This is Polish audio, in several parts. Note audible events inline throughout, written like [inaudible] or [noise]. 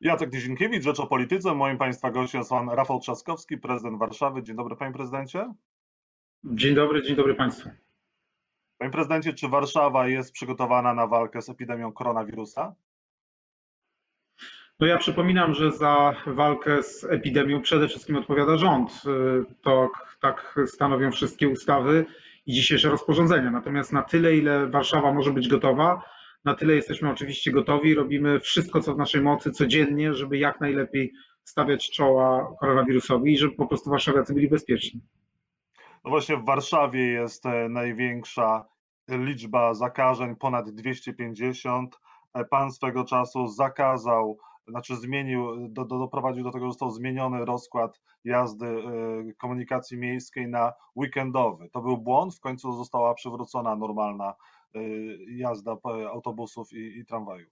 Jacek Nizinkiewicz, Rzecz o Polityce. Moim Państwa gościem jest Pan Rafał Trzaskowski, prezydent Warszawy. Dzień dobry Panie Prezydencie. Dzień dobry, dzień dobry Państwu. Panie Prezydencie, czy Warszawa jest przygotowana na walkę z epidemią koronawirusa? No ja przypominam, że za walkę z epidemią przede wszystkim odpowiada rząd. To tak stanowią wszystkie ustawy i dzisiejsze rozporządzenia. Natomiast na tyle, ile Warszawa może być gotowa, na tyle jesteśmy oczywiście gotowi. Robimy wszystko, co w naszej mocy codziennie, żeby jak najlepiej stawiać czoła koronawirusowi i żeby po prostu warszawiacy byli bezpieczni. No właśnie w Warszawie jest e, największa liczba zakażeń, ponad 250. E, pan swego czasu zakazał, znaczy zmienił, do, do, doprowadził do tego, że został zmieniony rozkład jazdy e, komunikacji miejskiej na weekendowy. To był błąd, w końcu została przywrócona normalna jazda autobusów i, i tramwajów.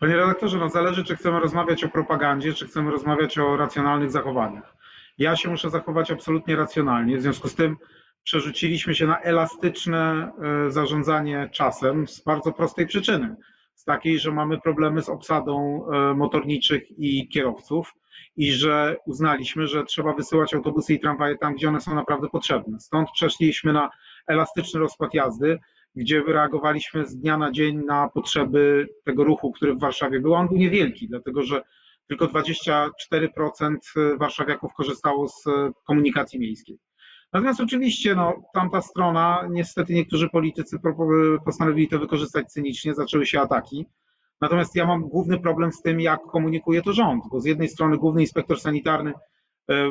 Panie redaktorze, no zależy, czy chcemy rozmawiać o propagandzie, czy chcemy rozmawiać o racjonalnych zachowaniach. Ja się muszę zachować absolutnie racjonalnie, w związku z tym przerzuciliśmy się na elastyczne e, zarządzanie czasem z bardzo prostej przyczyny. Z takiej, że mamy problemy z obsadą e, motorniczych i kierowców i że uznaliśmy, że trzeba wysyłać autobusy i tramwaje tam, gdzie one są naprawdę potrzebne. Stąd przeszliśmy na elastyczny rozkład jazdy, gdzie reagowaliśmy z dnia na dzień na potrzeby tego ruchu, który w Warszawie był. On był niewielki, dlatego że tylko 24% warszawiaków korzystało z komunikacji miejskiej. Natomiast oczywiście no, tamta strona, niestety niektórzy politycy postanowili to wykorzystać cynicznie, zaczęły się ataki. Natomiast ja mam główny problem z tym, jak komunikuje to rząd, bo z jednej strony główny inspektor sanitarny e,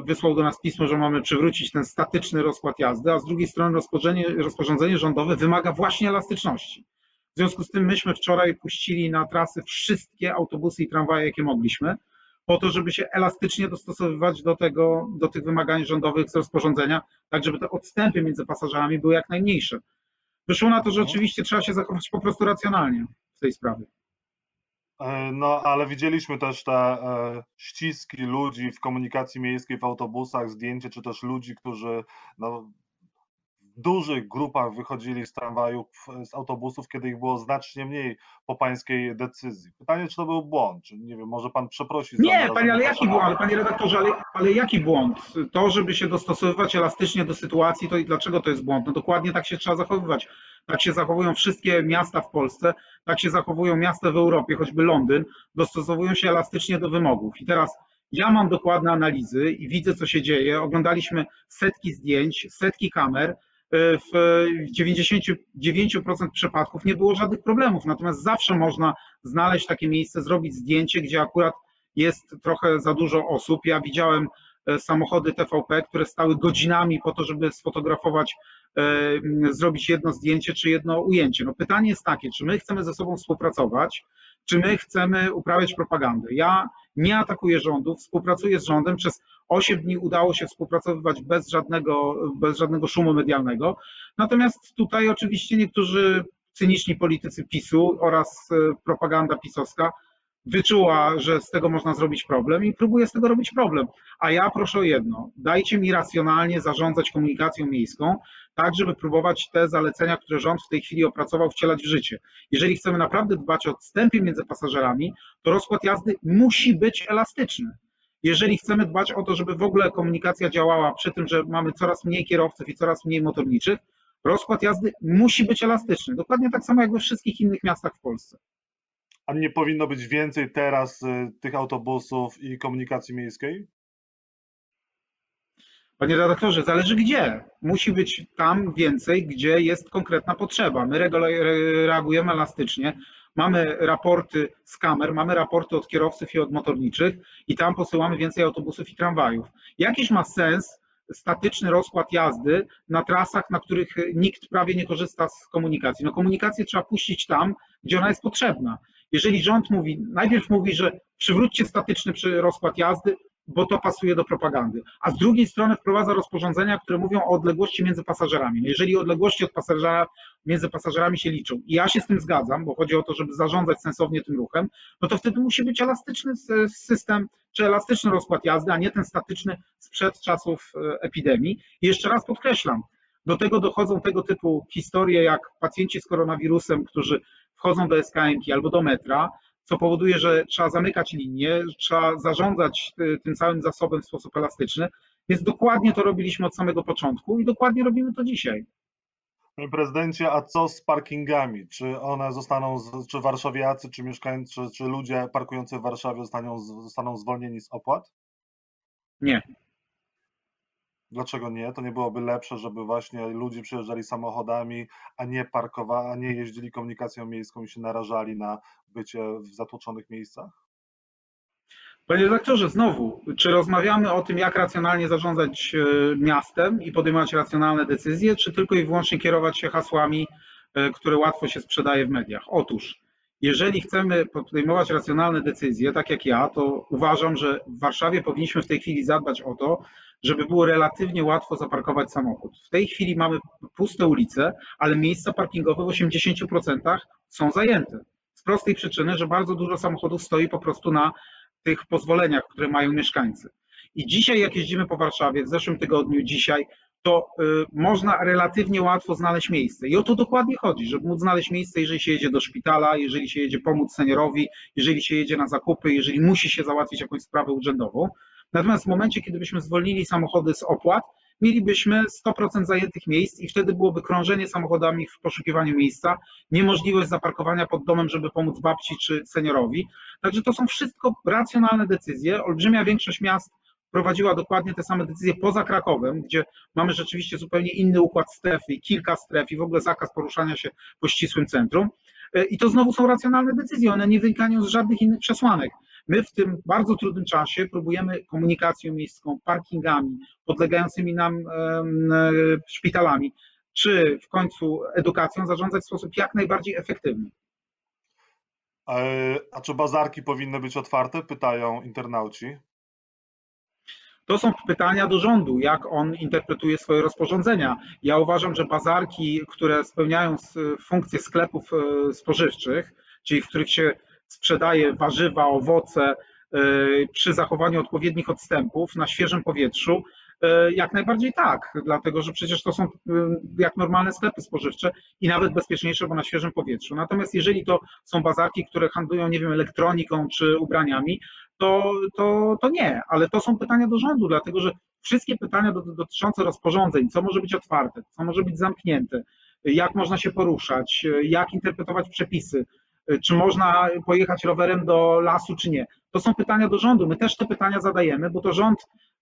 wysłał do nas pismo, że mamy przywrócić ten statyczny rozkład jazdy, a z drugiej strony rozporządzenie, rozporządzenie rządowe wymaga właśnie elastyczności. W związku z tym myśmy wczoraj puścili na trasy wszystkie autobusy i tramwaje, jakie mogliśmy, po to, żeby się elastycznie dostosowywać do tego, do tych wymagań rządowych z rozporządzenia, tak żeby te odstępy między pasażerami były jak najmniejsze. Wyszło na to, że oczywiście trzeba się zachować po prostu racjonalnie w tej sprawie. E, no, ale widzieliśmy też te e, ściski ludzi w komunikacji miejskiej, w autobusach, zdjęcie, czy też ludzi, którzy no, dużych grupach wychodzili z tramwajów, z autobusów, kiedy ich było znacznie mniej po pańskiej decyzji. Pytanie, czy to był błąd, czy nie wiem, może pan przeprosi za Nie, panie, ale jaki błąd, panie redaktorze, ale, ale jaki błąd? To, żeby się dostosowywać elastycznie do sytuacji, to i dlaczego to jest błąd? No dokładnie tak się trzeba zachowywać. Tak się zachowują wszystkie miasta w Polsce, tak się zachowują miasta w Europie, choćby Londyn, dostosowują się elastycznie do wymogów. I teraz ja mam dokładne analizy i widzę, co się dzieje. Oglądaliśmy setki zdjęć, setki kamer. W 99% przypadków nie było żadnych problemów, natomiast zawsze można znaleźć takie miejsce, zrobić zdjęcie, gdzie akurat jest trochę za dużo osób. Ja widziałem e, samochody TVP, które stały godzinami po to, żeby sfotografować zrobić jedno zdjęcie czy jedno ujęcie. No pytanie jest takie, czy my chcemy ze sobą współpracować, czy my chcemy uprawiać propagandę. Ja nie atakuję rządu, współpracuję z rządem. Przez 8 dni udało się współpracowywać bez żadnego, bez żadnego szumu medialnego. Natomiast tutaj oczywiście niektórzy cyniczni politycy PiSu oraz e, propaganda pisowska wyczuła, że z tego można zrobić problem i próbuje z tego robić problem. A ja proszę o jedno, dajcie mi racjonalnie zarządzać komunikacją miejską, tak żeby próbować te zalecenia, które rząd w tej chwili opracował, wcielać w życie. Jeżeli chcemy naprawdę dbać o odstępy między pasażerami, to rozkład jazdy musi być elastyczny. Jeżeli chcemy dbać o to, żeby w ogóle komunikacja działała przy tym, że mamy coraz mniej kierowców i coraz mniej motorniczych, rozkład jazdy musi być elastyczny. Dokładnie tak samo jak we wszystkich innych miastach w Polsce. A nie powinno być więcej teraz y, tych autobusów i komunikacji miejskiej? Panie redaktorze, zależy gdzie. Musi być tam więcej, gdzie jest konkretna potrzeba. My reagujemy elastycznie. Mamy raporty z kamer, mamy raporty od kierowców i od motorniczych i tam posyłamy więcej autobusów i tramwajów. Jakiś ma sens statyczny rozkład jazdy na trasach, na których nikt prawie nie korzysta z komunikacji. No komunikację trzeba puścić tam, gdzie ona jest potrzebna. Jeżeli rząd mówi, najpierw mówi, że przywróćcie statyczny rozkład jazdy, bo to pasuje do propagandy, a z drugiej strony wprowadza rozporządzenia, które mówią o odległości między pasażerami. No jeżeli odległości od pasażera między pasażerami się liczą i ja się z tym zgadzam, bo chodzi o to, żeby zarządzać sensownie tym ruchem, no to wtedy musi być elastyczny system, czy elastyczny rozkład jazdy, a nie ten statyczny sprzed czasów e, epidemii. I jeszcze raz podkreślam, do tego dochodzą tego typu historie jak pacjenci z koronawirusem, którzy wchodzą do SKM albo do metra, co powoduje, że trzeba zamykać linie, trzeba zarządzać tym całym zasobem w sposób elastyczny. Więc dokładnie to robiliśmy od samego początku i dokładnie robimy to dzisiaj. Panie prezydencie, a co z parkingami? Czy one zostaną, czy warszawiacy, czy mieszkańcy, czy, czy ludzie parkujący w Warszawie zostaną, zostaną zwolnieni z opłat? Nie. Dlaczego nie? To nie byłoby lepsze, żeby właśnie ludzie przyjeżdżali samochodami, a nie parkowali, a nie jeździli komunikacją miejską i się narażali na bycie w zatłoczonych miejscach? Panie redaktorze, znowu, czy rozmawiamy o tym, jak racjonalnie zarządzać e, miastem i podejmować racjonalne decyzje, czy tylko i wyłącznie kierować się hasłami, e, które łatwo się sprzedaje w mediach? Otóż, jeżeli chcemy podejmować racjonalne decyzje, tak jak ja, to uważam, że w Warszawie powinniśmy w tej chwili zadbać o to, żeby było relatywnie łatwo zaparkować samochód. W tej chwili mamy puste ulice, ale miejsca parkingowe w 80% są zajęte. Z prostej przyczyny, że bardzo dużo samochodów stoi po prostu na tych pozwoleniach, które mają mieszkańcy. I dzisiaj, jak jeździmy po Warszawie, w zeszłym tygodniu, dzisiaj, to y, można relatywnie łatwo znaleźć miejsce. I o to dokładnie chodzi, żeby móc znaleźć miejsce, jeżeli się jedzie do szpitala, jeżeli się jedzie pomóc seniorowi, jeżeli się jedzie na zakupy, jeżeli musi się załatwić jakąś sprawę urzędową. Natomiast w momencie, kiedy byśmy zwolnili samochody z opłat, mielibyśmy 100% zajętych miejsc i wtedy byłoby krążenie samochodami w poszukiwaniu miejsca, niemożliwość zaparkowania pod domem, żeby pomóc babci czy seniorowi. Także to są wszystko racjonalne decyzje. Olbrzymia większość miast prowadziła dokładnie te same decyzje poza Krakowem, gdzie mamy rzeczywiście zupełnie inny układ strefy i kilka stref i w ogóle zakaz poruszania się po ścisłym centrum. I to znowu są racjonalne decyzje, one nie wynikają z żadnych innych przesłanek. My w tym bardzo trudnym czasie próbujemy komunikacją miejską, parkingami, podlegającymi nam e, szpitalami, czy w końcu edukacją zarządzać w sposób jak najbardziej efektywny. A czy bazarki powinny być otwarte? Pytają internauci. To są pytania do rządu, jak on interpretuje swoje rozporządzenia. Ja uważam, że bazarki, które spełniają funkcję sklepów e, spożywczych, czyli w których się sprzedaje warzywa, owoce e, przy zachowaniu odpowiednich odstępów na świeżym powietrzu, e, jak najbardziej tak, dlatego że przecież to są e, jak normalne sklepy spożywcze i nawet bezpieczniejsze, bo na świeżym powietrzu. Natomiast jeżeli to są bazarki, które handlują, nie wiem, elektroniką czy ubraniami, to, to, to nie, ale to są pytania do rządu, dlatego że wszystkie pytania dotyczące rozporządzeń, co może być otwarte, co może być zamknięte, jak można się poruszać, jak interpretować przepisy, czy można pojechać rowerem do lasu, czy nie. To są pytania do rządu. My też te pytania zadajemy, bo to rząd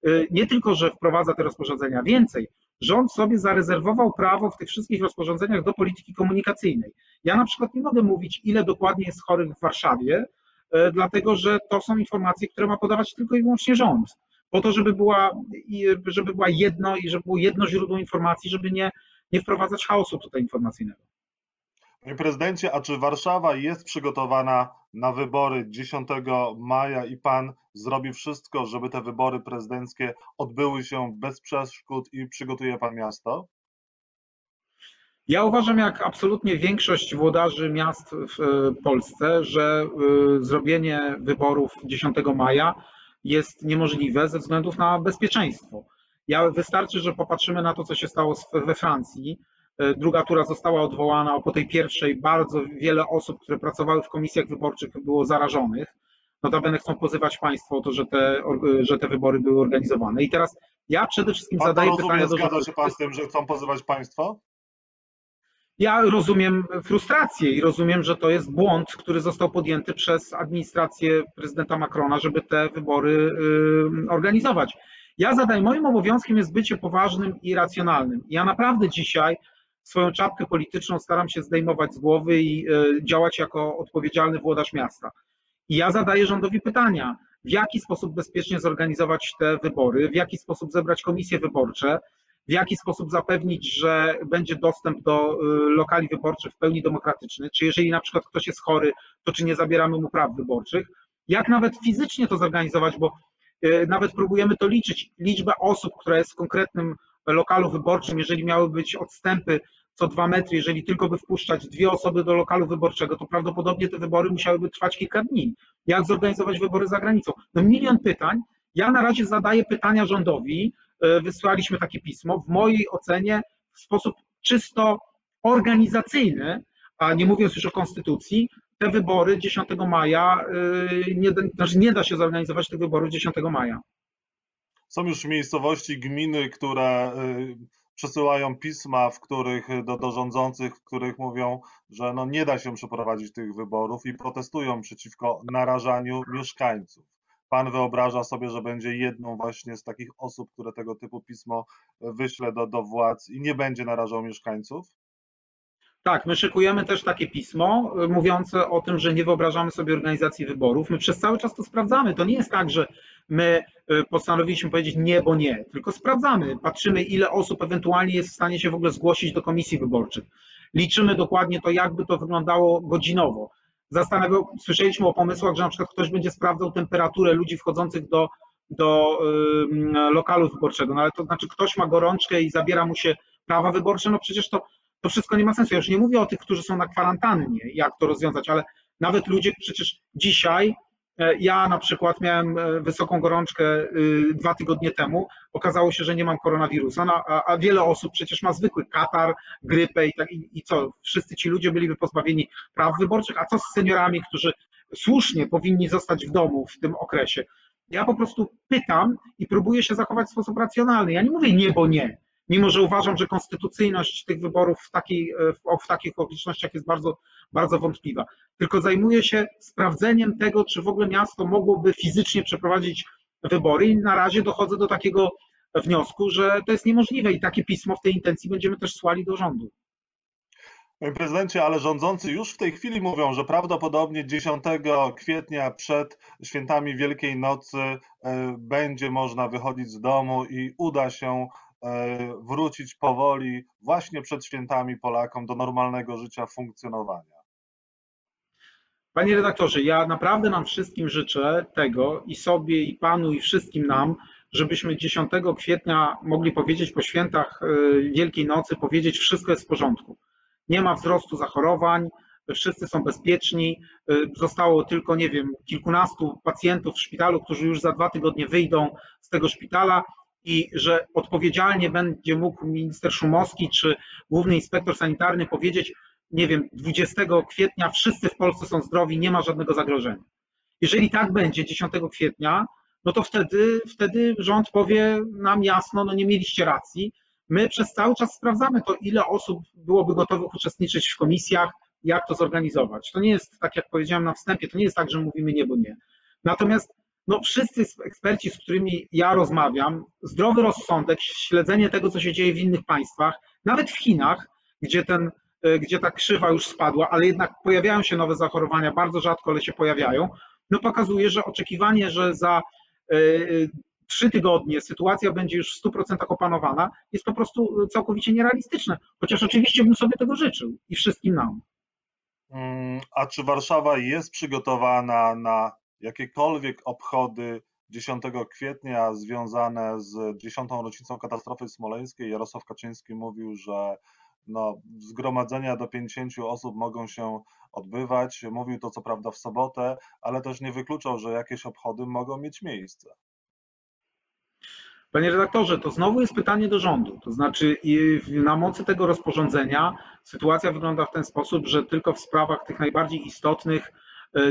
y, nie tylko, że wprowadza te rozporządzenia, więcej. Rząd sobie zarezerwował prawo w tych wszystkich rozporządzeniach do polityki komunikacyjnej. Ja na przykład nie mogę mówić, ile dokładnie jest chorych w Warszawie, y, dlatego że to są informacje, które ma podawać tylko i wyłącznie rząd. Po to, żeby była, żeby była jedno i żeby było jedno źródło informacji, żeby nie, nie wprowadzać chaosu tutaj informacyjnego. Prezydencie, a czy Warszawa jest przygotowana na wybory 10 maja i pan zrobi wszystko, żeby te wybory prezydenckie odbyły się bez przeszkód i przygotuje pan miasto? Ja uważam, jak absolutnie większość włodarzy miast w e, Polsce, że e, zrobienie wyborów 10 maja jest niemożliwe ze względów na bezpieczeństwo. Ja wystarczy, że popatrzymy na to, co się stało we Francji druga tura została odwołana, po tej pierwszej bardzo wiele osób, które pracowały w komisjach wyborczych było zarażonych. Notabene chcą pozywać państwo o to, że te, że te wybory były organizowane. I teraz ja przede wszystkim Pan zadaję rozumie, pytanie do Zgadza się Pan z tym, że chcą pozywać państwo? Ja rozumiem frustrację i rozumiem, że to jest błąd, który został podjęty przez administrację prezydenta Macrona, żeby te wybory organizować. Ja zadaję, moim obowiązkiem jest bycie poważnym i racjonalnym. Ja naprawdę dzisiaj swoją czapkę polityczną staram się zdejmować z głowy i e, działać jako odpowiedzialny włodarz miasta. I ja zadaję rządowi pytania, w jaki sposób bezpiecznie zorganizować te wybory, w jaki sposób zebrać komisje wyborcze, w jaki sposób zapewnić, że będzie dostęp do e, lokali wyborczych w pełni demokratyczny, czy jeżeli na przykład ktoś jest chory, to czy nie zabieramy mu praw wyborczych, jak nawet fizycznie to zorganizować, bo e, nawet próbujemy to liczyć, liczba osób, która jest w konkretnym lokalu wyborczym, jeżeli miały być odstępy co dwa metry, jeżeli tylko by wpuszczać dwie osoby do lokalu wyborczego, to prawdopodobnie te wybory musiałyby trwać kilka dni. Jak zorganizować wybory za granicą? No milion pytań. Ja na razie zadaję pytania rządowi, e, wysłaliśmy takie pismo. W mojej ocenie w sposób czysto organizacyjny, a nie mówiąc już o konstytucji, te wybory 10 maja, nie, znaczy nie da się zorganizować tych wyborów 10 maja. Są już miejscowości, gminy, które przesyłają pisma, w których do, do rządzących, w których mówią, że no nie da się przeprowadzić tych wyborów i protestują przeciwko narażaniu mieszkańców. Pan wyobraża sobie, że będzie jedną właśnie z takich osób, które tego typu pismo wyśle do, do władz i nie będzie narażał mieszkańców? Tak, my szykujemy też takie pismo y, mówiące o tym, że nie wyobrażamy sobie organizacji wyborów. My przez cały czas to sprawdzamy. To nie jest tak, że my y, postanowiliśmy powiedzieć nie, bo nie, tylko sprawdzamy, patrzymy, ile osób ewentualnie jest w stanie się w ogóle zgłosić do komisji wyborczych. Liczymy dokładnie to, jakby to wyglądało godzinowo. Zastanawiał, słyszeliśmy o pomysłach, że na przykład ktoś będzie sprawdzał temperaturę ludzi wchodzących do, do y, lokalu wyborczego, no ale to znaczy ktoś ma gorączkę i zabiera mu się prawa wyborcze, no przecież to to wszystko nie ma sensu. Ja już nie mówię o tych, którzy są na kwarantannie, jak to rozwiązać, ale nawet ludzie, przecież dzisiaj e, ja na przykład miałem e, wysoką gorączkę y, dwa tygodnie temu, okazało się, że nie mam koronawirusa, no, a, a wiele osób przecież ma zwykły katar, grypę i, tak, i, i co, wszyscy ci ludzie byliby pozbawieni praw wyborczych, a co z seniorami, którzy słusznie powinni zostać w domu w tym okresie? Ja po prostu pytam i próbuję się zachować w sposób racjonalny. Ja nie mówię nie, bo nie mimo że uważam, że konstytucyjność tych wyborów w, takiej, w, w takich okolicznościach jest bardzo, bardzo wątpliwa. Tylko zajmuję się sprawdzeniem tego, czy w ogóle miasto mogłoby fizycznie przeprowadzić wybory i na razie dochodzę do takiego wniosku, że to jest niemożliwe i takie pismo w tej intencji będziemy też słali do rządu. Panie prezydencie, ale rządzący już w tej chwili mówią, że prawdopodobnie 10 kwietnia przed świętami Wielkiej Nocy e, będzie można wychodzić z domu i uda się wrócić powoli właśnie przed świętami Polakom do normalnego życia, funkcjonowania. Panie redaktorze, ja naprawdę nam wszystkim życzę tego i sobie, i panu, i wszystkim nam, żebyśmy 10 kwietnia mogli powiedzieć po świętach e, Wielkiej Nocy, powiedzieć wszystko jest w porządku. Nie ma wzrostu zachorowań, wszyscy są bezpieczni. E, zostało tylko, nie wiem, kilkunastu pacjentów w szpitalu, którzy już za dwa tygodnie wyjdą z tego szpitala i że odpowiedzialnie będzie mógł minister Szumowski czy główny inspektor sanitarny powiedzieć, nie wiem, 20 kwietnia wszyscy w Polsce są zdrowi, nie ma żadnego zagrożenia. Jeżeli tak będzie 10 kwietnia, no to wtedy, wtedy rząd powie nam jasno, no nie mieliście racji. My przez cały czas sprawdzamy to, ile osób byłoby gotowych uczestniczyć w komisjach, jak to zorganizować. To nie jest, tak jak powiedziałem na wstępie, to nie jest tak, że mówimy nie, bo nie. Natomiast no wszyscy eksperci, z którymi ja rozmawiam, zdrowy rozsądek, śledzenie tego, co się dzieje w innych państwach, nawet w Chinach, gdzie, ten, e, gdzie ta krzywa już spadła, ale jednak pojawiają się nowe zachorowania, bardzo rzadko, ale się pojawiają, no pokazuje, że oczekiwanie, że za e, e, trzy tygodnie sytuacja będzie już w 100% opanowana, jest po prostu całkowicie nierealistyczne. Chociaż oczywiście bym sobie tego życzył i wszystkim nam. Mm, a czy Warszawa jest przygotowana na jakiekolwiek obchody 10 kwietnia związane z 10. rocznicą katastrofy smoleńskiej, Jarosław Kaczyński mówił, że no, zgromadzenia do 50 osób mogą się odbywać. Mówił to co prawda w sobotę, ale też nie wykluczał, że jakieś obchody mogą mieć miejsce. Panie redaktorze, to znowu jest pytanie do rządu. To znaczy, na mocy tego rozporządzenia sytuacja wygląda w ten sposób, że tylko w sprawach tych najbardziej istotnych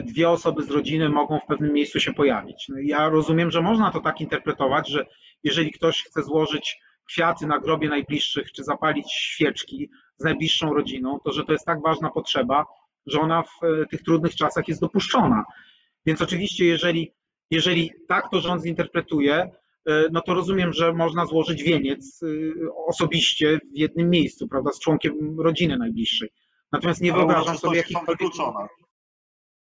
dwie osoby z rodziny mogą w pewnym miejscu się pojawić. No ja rozumiem, że można to tak interpretować, że jeżeli ktoś chce złożyć kwiaty na grobie najbliższych, czy zapalić świeczki z najbliższą rodziną, to że to jest tak ważna potrzeba, że ona w e, tych trudnych czasach jest dopuszczona. Więc oczywiście, jeżeli, jeżeli tak to rząd zinterpretuje, e, no to rozumiem, że można złożyć wieniec osobiście w jednym miejscu, prawda, z członkiem rodziny najbliższej. Natomiast nie wyobrażam sobie jakichkolwiek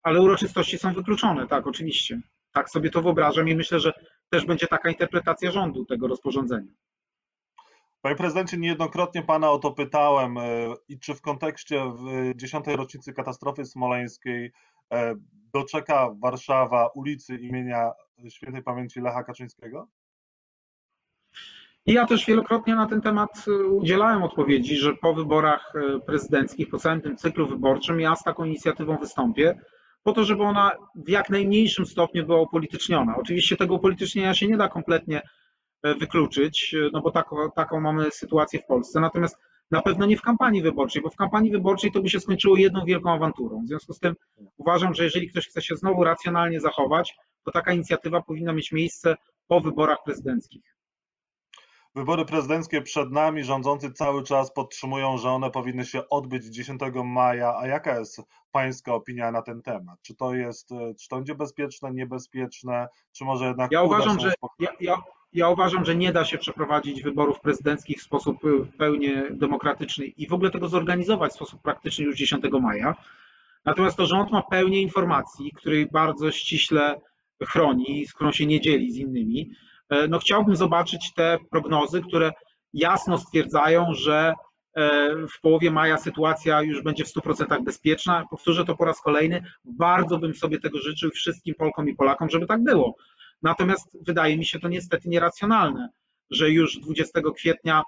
ale uroczystości są wykluczone, tak, oczywiście. Tak sobie to wyobrażam i myślę, że też będzie taka interpretacja rządu tego rozporządzenia. Panie prezydencie, niejednokrotnie pana o to pytałem e, i czy w kontekście dziesiątej rocznicy katastrofy smoleńskiej e, doczeka Warszawa ulicy imienia świętej pamięci Lecha Kaczyńskiego? I ja też wielokrotnie na ten temat e, udzielałem odpowiedzi, że po wyborach prezydenckich, po całym tym cyklu wyborczym ja z taką inicjatywą wystąpię po to, żeby ona w jak najmniejszym stopniu była upolityczniona. Oczywiście tego upolitycznienia się nie da kompletnie e, wykluczyć, e, no bo taką, taką mamy sytuację w Polsce. Natomiast Na pewno nie w kampanii wyborczej, bo w kampanii wyborczej to by się skończyło jedną wielką awanturą. W związku z tym uważam, że jeżeli ktoś chce się znowu racjonalnie zachować, to taka inicjatywa powinna mieć miejsce po wyborach prezydenckich. Wybory prezydenckie przed nami, rządzący cały czas podtrzymują, że one powinny się odbyć 10 maja. A jaka jest Pańska opinia na ten temat? Czy to jest, czy to będzie bezpieczne, niebezpieczne, czy może jednak. Ja uważam, że ja, ja, ja uważam, że nie da się przeprowadzić wyborów prezydenckich w sposób w pełni demokratyczny i w ogóle tego zorganizować w sposób praktyczny już 10 maja. Natomiast to rząd ma pełnię informacji, której bardzo ściśle chroni, z którą się nie dzieli z innymi. E, no chciałbym zobaczyć te prognozy, które jasno stwierdzają, że e, w połowie maja sytuacja już będzie w 100% bezpieczna. Powtórzę to po raz kolejny. Bardzo bym sobie tego życzył wszystkim Polkom i Polakom, żeby tak było. Natomiast wydaje mi się to niestety nieracjonalne, że już 20 kwietnia,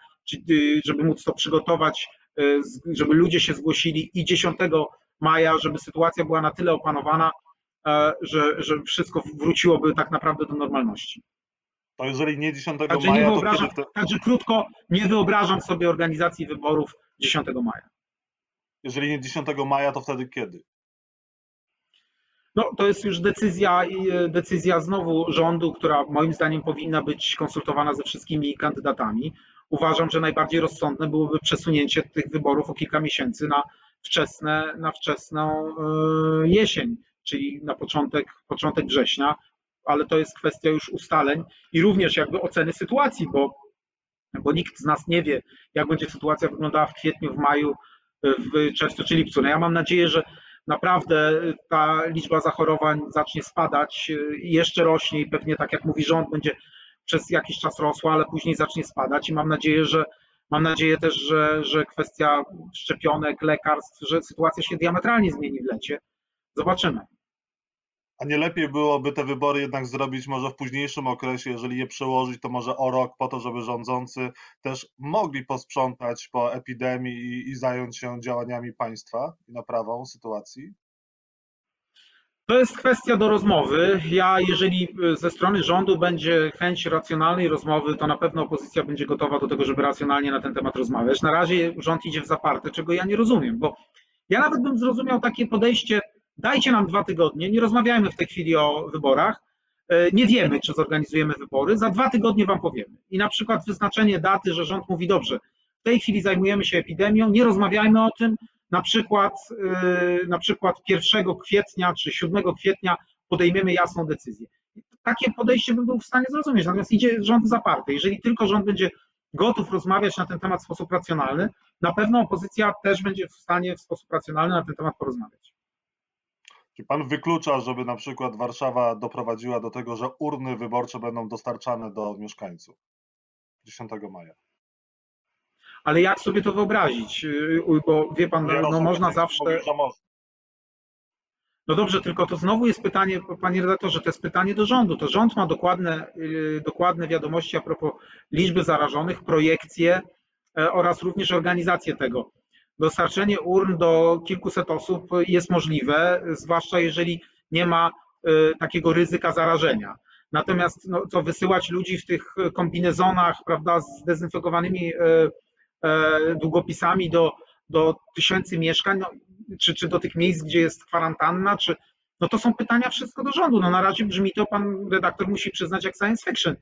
y, żeby móc to przygotować, y, żeby ludzie się zgłosili i 10 maja, żeby sytuacja była na tyle opanowana, e, że, że wszystko wróciłoby tak naprawdę do normalności. To jeżeli nie 10 także maja, nie to kiedy... Także krótko, nie wyobrażam sobie organizacji wyborów 10 maja. Jeżeli nie 10 maja, to wtedy kiedy? No, to jest już decyzja, e, decyzja znowu rządu, która moim zdaniem powinna być konsultowana ze wszystkimi kandydatami. Uważam, że najbardziej rozsądne byłoby przesunięcie tych wyborów o kilka miesięcy na, wczesne, na wczesną e, jesień, czyli na początek, początek września, ale to jest kwestia już ustaleń i również jakby oceny sytuacji, bo, bo nikt z nas nie wie, jak będzie sytuacja wyglądała w kwietniu, w maju, w czerwcu czy lipcu. No ja mam nadzieję, że naprawdę ta liczba zachorowań zacznie spadać i jeszcze rośnie i pewnie tak jak mówi rząd, będzie przez jakiś czas rosła, ale później zacznie spadać i mam nadzieję, że mam nadzieję też, że, że kwestia szczepionek, lekarstw, że sytuacja się diametralnie zmieni w lecie. Zobaczymy. A nie lepiej byłoby te wybory jednak zrobić może w późniejszym okresie, jeżeli je przełożyć, to może o rok, po to, żeby rządzący też mogli posprzątać po epidemii i, i zająć się działaniami państwa i naprawą sytuacji? To jest kwestia do rozmowy. Ja, jeżeli ze strony rządu będzie chęć racjonalnej rozmowy, to na pewno opozycja będzie gotowa do tego, żeby racjonalnie na ten temat rozmawiać. Na razie rząd idzie w zaparte, czego ja nie rozumiem, bo ja nawet bym zrozumiał takie podejście dajcie nam dwa tygodnie, nie rozmawiajmy w tej chwili o wyborach, e, nie wiemy, czy zorganizujemy wybory, za dwa tygodnie wam powiemy. I na przykład wyznaczenie daty, że rząd mówi dobrze, w tej chwili zajmujemy się epidemią, nie rozmawiajmy o tym, na przykład, e, na przykład 1 kwietnia czy 7 kwietnia podejmiemy jasną decyzję. Takie podejście bym był w stanie zrozumieć, natomiast idzie rząd zaparty. Jeżeli tylko rząd będzie gotów rozmawiać na ten temat w sposób racjonalny, na pewno opozycja też będzie w stanie w sposób racjonalny na ten temat porozmawiać. Czy pan wyklucza, żeby na przykład Warszawa doprowadziła do tego, że urny wyborcze będą dostarczane do mieszkańców 10 maja? Ale jak sobie to wyobrazić? Y, bo wie pan, no, no można zawsze. No dobrze, tylko to znowu jest pytanie, panie redaktorze, to jest pytanie do rządu. To rząd ma dokładne, y, dokładne wiadomości a propos liczby zarażonych, projekcje e, oraz również organizację tego dostarczenie urn do kilkuset osób jest możliwe, zwłaszcza jeżeli nie ma e, takiego ryzyka zarażenia. Natomiast no, co wysyłać ludzi w tych kombinezonach, prawda, z dezynfekowanymi e, e, długopisami do, do tysięcy mieszkań, no, czy, czy do tych miejsc, gdzie jest kwarantanna, czy no to są pytania wszystko do rządu. No na razie brzmi to, pan redaktor musi przyznać, jak science fiction.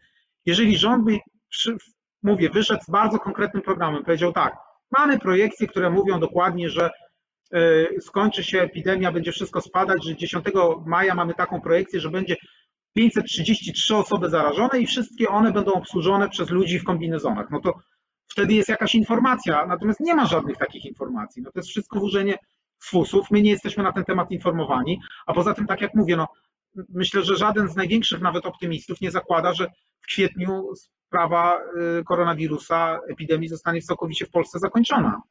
Jeżeli rząd by, przy, mówię, wyszedł z bardzo konkretnym programem, powiedział tak, Mamy projekcje, które mówią dokładnie, że e, skończy się epidemia, będzie wszystko spadać, że 10 maja mamy taką projekcję, że będzie 533 osoby zarażone i wszystkie one będą obsłużone przez ludzi w kombinezonach. No to wtedy jest jakaś informacja, natomiast nie ma żadnych takich informacji. No to jest wszystko włożenie z fusów, my nie jesteśmy na ten temat informowani, a poza tym, tak jak mówię, no, myślę, że żaden z największych nawet optymistów nie zakłada, że w kwietniu sprawa y, koronawirusa, epidemii zostanie całkowicie w Polsce zakończona.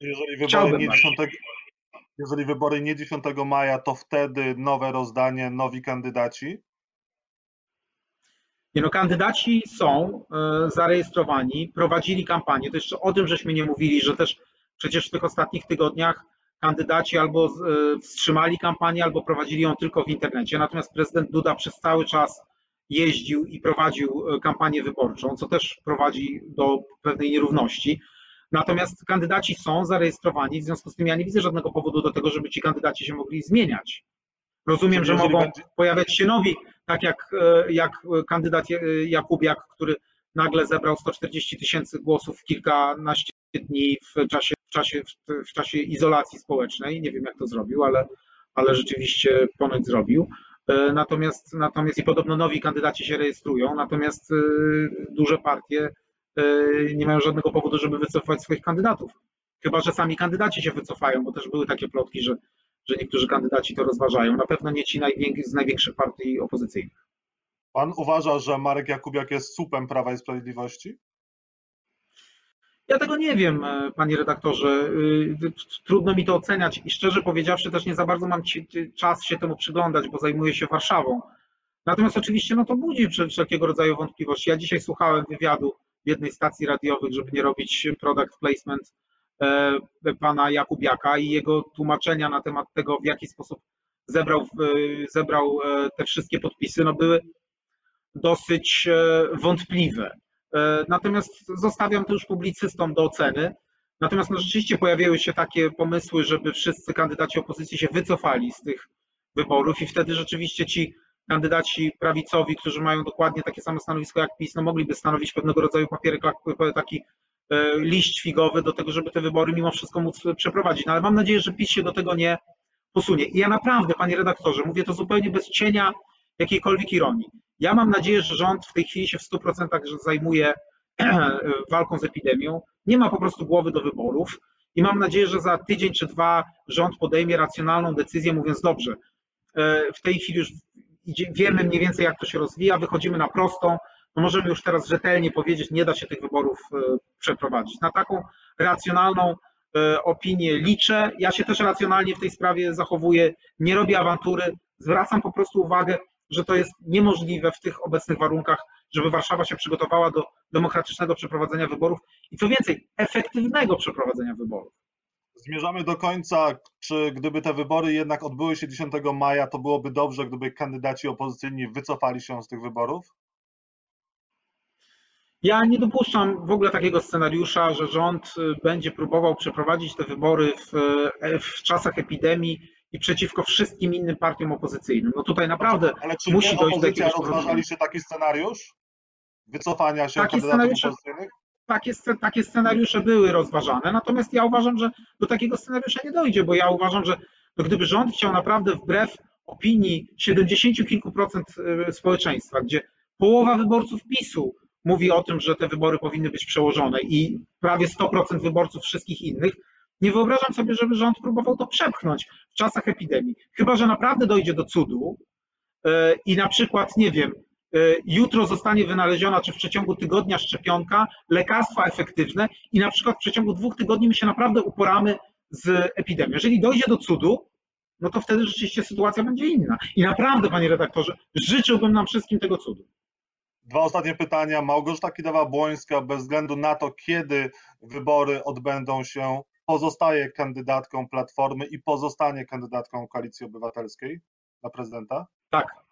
Jeżeli wybory, nie 10, jeżeli wybory nie 10 maja, to wtedy nowe rozdanie, nowi kandydaci? Nie no, kandydaci są y, zarejestrowani, prowadzili kampanię. To jeszcze o tym żeśmy nie mówili, że też przecież w tych ostatnich tygodniach kandydaci albo y, wstrzymali kampanię, albo prowadzili ją tylko w internecie. Natomiast prezydent Duda przez cały czas jeździł i prowadził e, kampanię wyborczą, co też prowadzi do pewnej nierówności. Natomiast kandydaci są zarejestrowani, w związku z tym ja nie widzę żadnego powodu do tego, żeby ci kandydaci się mogli zmieniać. Rozumiem, że mogą pojawiać się nowi, tak jak, e, jak kandydat Jakubiak, który nagle zebrał 140 tysięcy głosów w kilkanaście dni w czasie, w, czasie, w czasie izolacji społecznej. Nie wiem, jak to zrobił, ale, ale rzeczywiście ponoć zrobił. E, natomiast, natomiast i podobno nowi kandydaci się rejestrują, natomiast e, duże partie e, nie mają żadnego powodu, żeby wycofać swoich kandydatów. Chyba, że sami kandydaci się wycofają, bo też były takie plotki, że, że niektórzy kandydaci to rozważają. Na pewno nie ci z największych partii opozycyjnych. Pan uważa, że Marek Jakubiak jest słupem Prawa i Sprawiedliwości? Ja tego nie wiem, e, panie redaktorze. E, trudno mi to oceniać i szczerze powiedziawszy też nie za bardzo mam czas się temu przyglądać, bo zajmuję się Warszawą. Natomiast oczywiście no to budzi wszelkiego rodzaju wątpliwości. Ja dzisiaj słuchałem wywiadu w jednej stacji radiowych, żeby nie robić product placement e, pana Jakubiaka i jego tłumaczenia na temat tego, w jaki sposób zebrał, zebrał te wszystkie podpisy, no były dosyć wątpliwe. E, natomiast zostawiam to już publicystom do oceny. Natomiast no, rzeczywiście pojawiły się takie pomysły, żeby wszyscy kandydaci opozycji się wycofali z tych wyborów i wtedy rzeczywiście ci kandydaci prawicowi, którzy mają dokładnie takie samo stanowisko jak PiS, no mogliby stanowić pewnego rodzaju papierek, taki e, liść figowy do tego, żeby te wybory mimo wszystko móc przeprowadzić. No ale mam nadzieję, że PiS się do tego nie posunie. I ja naprawdę, panie redaktorze, mówię to zupełnie bez cienia jakiejkolwiek ironii. Ja mam nadzieję, że rząd w tej chwili się w 100% zajmuje [clears throat] walką z epidemią, nie ma po prostu głowy do wyborów i mam nadzieję, że za tydzień czy dwa rząd podejmie racjonalną decyzję, mówiąc dobrze, e, w tej chwili już wiemy mniej więcej, jak to się rozwija, wychodzimy na prostą, no możemy już teraz rzetelnie powiedzieć, nie da się tych wyborów e, przeprowadzić. Na taką racjonalną e, opinię liczę. Ja się też racjonalnie w tej sprawie zachowuję, nie robię awantury, zwracam po prostu uwagę, że to jest niemożliwe w tych obecnych warunkach, żeby Warszawa się przygotowała do demokratycznego przeprowadzenia wyborów i co więcej, efektywnego przeprowadzenia wyborów. Zmierzamy do końca. Czy gdyby te wybory jednak odbyły się 10 maja, to byłoby dobrze, gdyby kandydaci opozycyjni wycofali się z tych wyborów? Ja nie dopuszczam w ogóle takiego scenariusza, że rząd y, będzie próbował przeprowadzić te wybory w, y, w czasach epidemii i przeciwko wszystkim innym partiom opozycyjnym. No tutaj naprawdę Ale czy musi dojść do jakiegoś rozważaliście taki scenariusz? Wycofania się taki kandydatów opozycyjnych? Takie, takie scenariusze były rozważane, natomiast ja uważam, że do takiego scenariusza nie dojdzie, bo ja uważam, że no gdyby rząd chciał naprawdę wbrew opinii 70 kilku procent y, społeczeństwa, gdzie połowa wyborców PiSu mówi o tym, że te wybory powinny być przełożone i prawie 100% wyborców wszystkich innych, nie wyobrażam sobie, żeby rząd próbował to przepchnąć w czasach epidemii. Chyba, że naprawdę dojdzie do cudu e, i na przykład, nie wiem, e, jutro zostanie wynaleziona, czy w przeciągu tygodnia szczepionka, lekarstwa efektywne i na przykład w przeciągu dwóch tygodni my się naprawdę uporamy z epidemią. Jeżeli dojdzie do cudu, no to wtedy rzeczywiście sytuacja będzie inna. I naprawdę, panie redaktorze, życzyłbym nam wszystkim tego cudu. Dwa ostatnie pytania. Małgorzata Kidawa-Błońska, bez względu na to, kiedy wybory odbędą się, pozostaje kandydatką Platformy i pozostanie kandydatką Koalicji Obywatelskiej na prezydenta? Tak.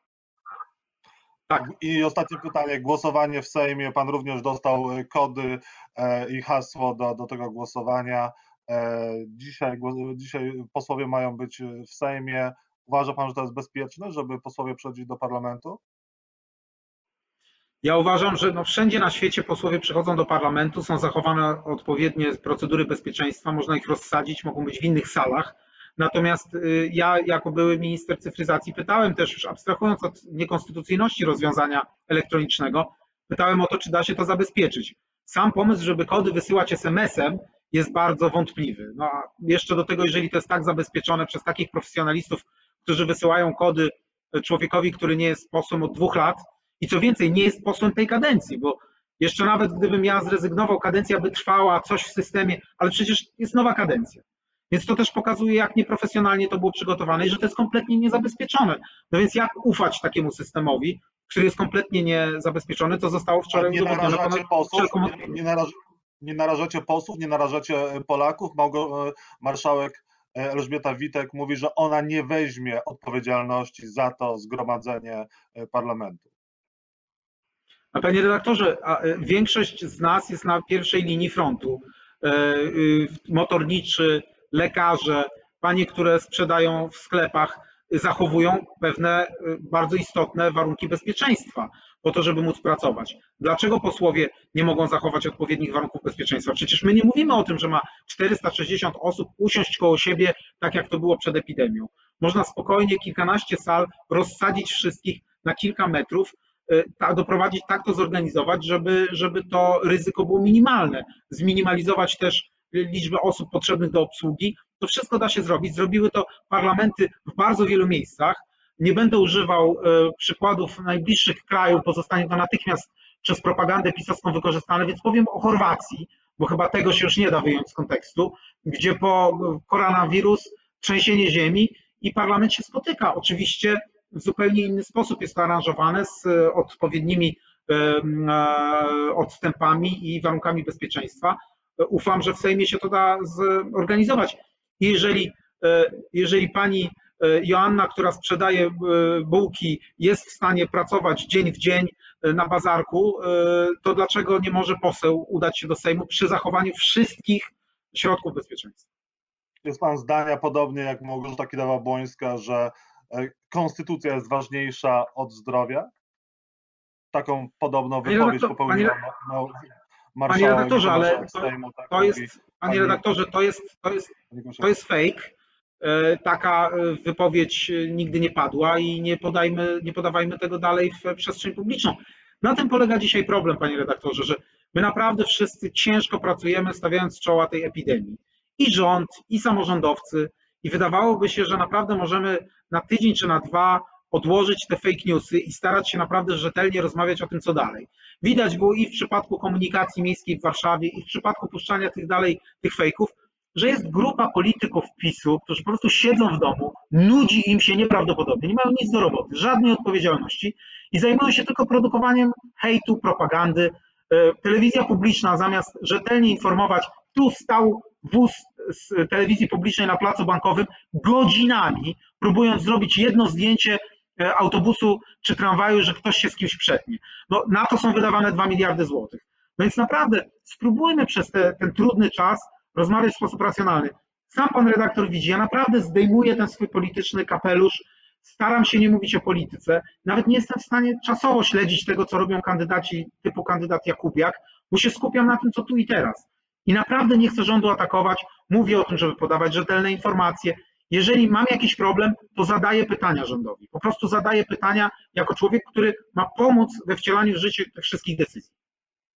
Tak. I ostatnie pytanie. Głosowanie w Sejmie. Pan również dostał e, kody e, i hasło do, do tego głosowania. E, dzisiaj, dzisiaj posłowie mają być w Sejmie. Uważa Pan, że to jest bezpieczne, żeby posłowie przechodzić do parlamentu? Ja uważam, że no wszędzie na świecie posłowie przychodzą do parlamentu, są zachowane odpowiednie procedury bezpieczeństwa, można ich rozsadzić, mogą być w innych salach. Natomiast y, ja, jako były minister cyfryzacji, pytałem też, już abstrahując od niekonstytucyjności rozwiązania elektronicznego, pytałem o to, czy da się to zabezpieczyć. Sam pomysł, żeby kody wysyłać SMS-em, jest bardzo wątpliwy. No a jeszcze do tego, jeżeli to jest tak zabezpieczone przez takich profesjonalistów, którzy wysyłają kody człowiekowi, który nie jest posłem od dwóch lat, i co więcej, nie jest posłem tej kadencji, bo jeszcze nawet gdybym ja zrezygnował, kadencja by trwała, coś w systemie, ale przecież jest nowa kadencja. Więc to też pokazuje, jak nieprofesjonalnie to było przygotowane i że to jest kompletnie niezabezpieczone. No więc jak ufać takiemu systemowi, który jest kompletnie niezabezpieczony, to zostało wczoraj nie narażacie posłów, nie, nie, naraż, nie narażacie posłów, nie narażacie Polaków. Małgo, e, marszałek e, Elżbieta Witek mówi, że ona nie weźmie odpowiedzialności za to zgromadzenie e, parlamentu. A panie redaktorze, a e, większość z nas jest na pierwszej linii frontu. motorniczy, lekarze, panie, które sprzedają w sklepach, zachowują pewne bardzo istotne warunki bezpieczeństwa po to, żeby móc pracować. Dlaczego posłowie nie mogą zachować odpowiednich warunków bezpieczeństwa? Przecież my nie mówimy o tym, że ma 460 osób usiąść koło siebie, tak jak to było przed epidemią. Można spokojnie kilkanaście sal rozsadzić wszystkich na kilka metrów, y, doprowadzić, tak to zorganizować, żeby, żeby to ryzyko było minimalne. Zminimalizować też liczbę osób potrzebnych do obsługi. To wszystko da się zrobić. Zrobiły to parlamenty w bardzo wielu miejscach. Nie będę używał e, przykładów najbliższych krajów, pozostanie to natychmiast przez propagandę pisowską wykorzystane, więc powiem o Chorwacji, bo chyba tego się już nie da wyjąć z kontekstu, gdzie po koronawirus, trzęsienie ziemi i parlament się spotyka. Oczywiście w zupełnie inny sposób jest to aranżowane z e, odpowiednimi e, odstępami i warunkami bezpieczeństwa. Ufam, że w Sejmie się to da zorganizować. Jeżeli, jeżeli pani E, Joanna, która sprzedaje e, bułki, jest w stanie pracować dzień w dzień e, na bazarku, to dlaczego nie może poseł udać się do Sejmu przy zachowaniu wszystkich środków bezpieczeństwa? Jest pan zdania podobnie jak Małgorzata Kidawa-Błońska, że konstytucja jest ważniejsza od zdrowia? Taką podobną wypowiedź popełniła marszałek. Panie redaktorze, ale to, tak to jest, panie redaktorze, to jest, to jest, to jest fake E, taka e, wypowiedź e, nigdy nie padła i nie, podajmy, nie podawajmy tego dalej w przestrzeń publiczną. Na tym polega dzisiaj problem, panie redaktorze, że my naprawdę wszyscy ciężko pracujemy, stawiając czoła tej epidemii. I rząd, i samorządowcy, i wydawałoby się, że naprawdę możemy na tydzień czy na dwa odłożyć te fake newsy i starać się naprawdę rzetelnie rozmawiać o tym, co dalej. Widać było i w przypadku komunikacji miejskiej w Warszawie, i w przypadku puszczania tych dalej, tych fejków, że jest grupa polityków PiSu, którzy po prostu siedzą w domu, nudzi im się nieprawdopodobnie, nie mają nic do roboty, żadnej odpowiedzialności i zajmują się tylko produkowaniem hejtu, propagandy. E, telewizja publiczna zamiast rzetelnie informować, tu stał wóz z telewizji publicznej na placu bankowym godzinami, próbując zrobić jedno zdjęcie e, autobusu czy tramwaju, że ktoś się z kimś przetnie. No, na to są wydawane 2 miliardy złotych. No więc naprawdę spróbujmy przez te, ten trudny czas rozmawiać w sposób racjonalny. Sam pan redaktor widzi, ja naprawdę zdejmuję ten swój polityczny kapelusz, staram się nie mówić o polityce, nawet nie jestem w stanie czasowo śledzić tego, co robią kandydaci typu kandydat Jakubiak, bo się skupiam na tym, co tu i teraz. I naprawdę nie chcę rządu atakować, mówię o tym, żeby podawać rzetelne informacje. Jeżeli mam jakiś problem, to zadaję pytania rządowi. Po prostu zadaję pytania jako człowiek, który ma pomóc we wcielaniu w życie tych wszystkich decyzji.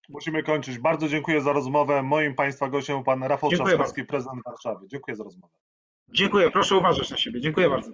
Musimy kończyć. Bardzo dziękuję za rozmowę. Moim Państwa gościem pan Rafał Trzaskowski, prezydent Warszawy. Dziękuję za rozmowę. Dziękuję. Proszę uważać na siebie. Dziękuję bardzo.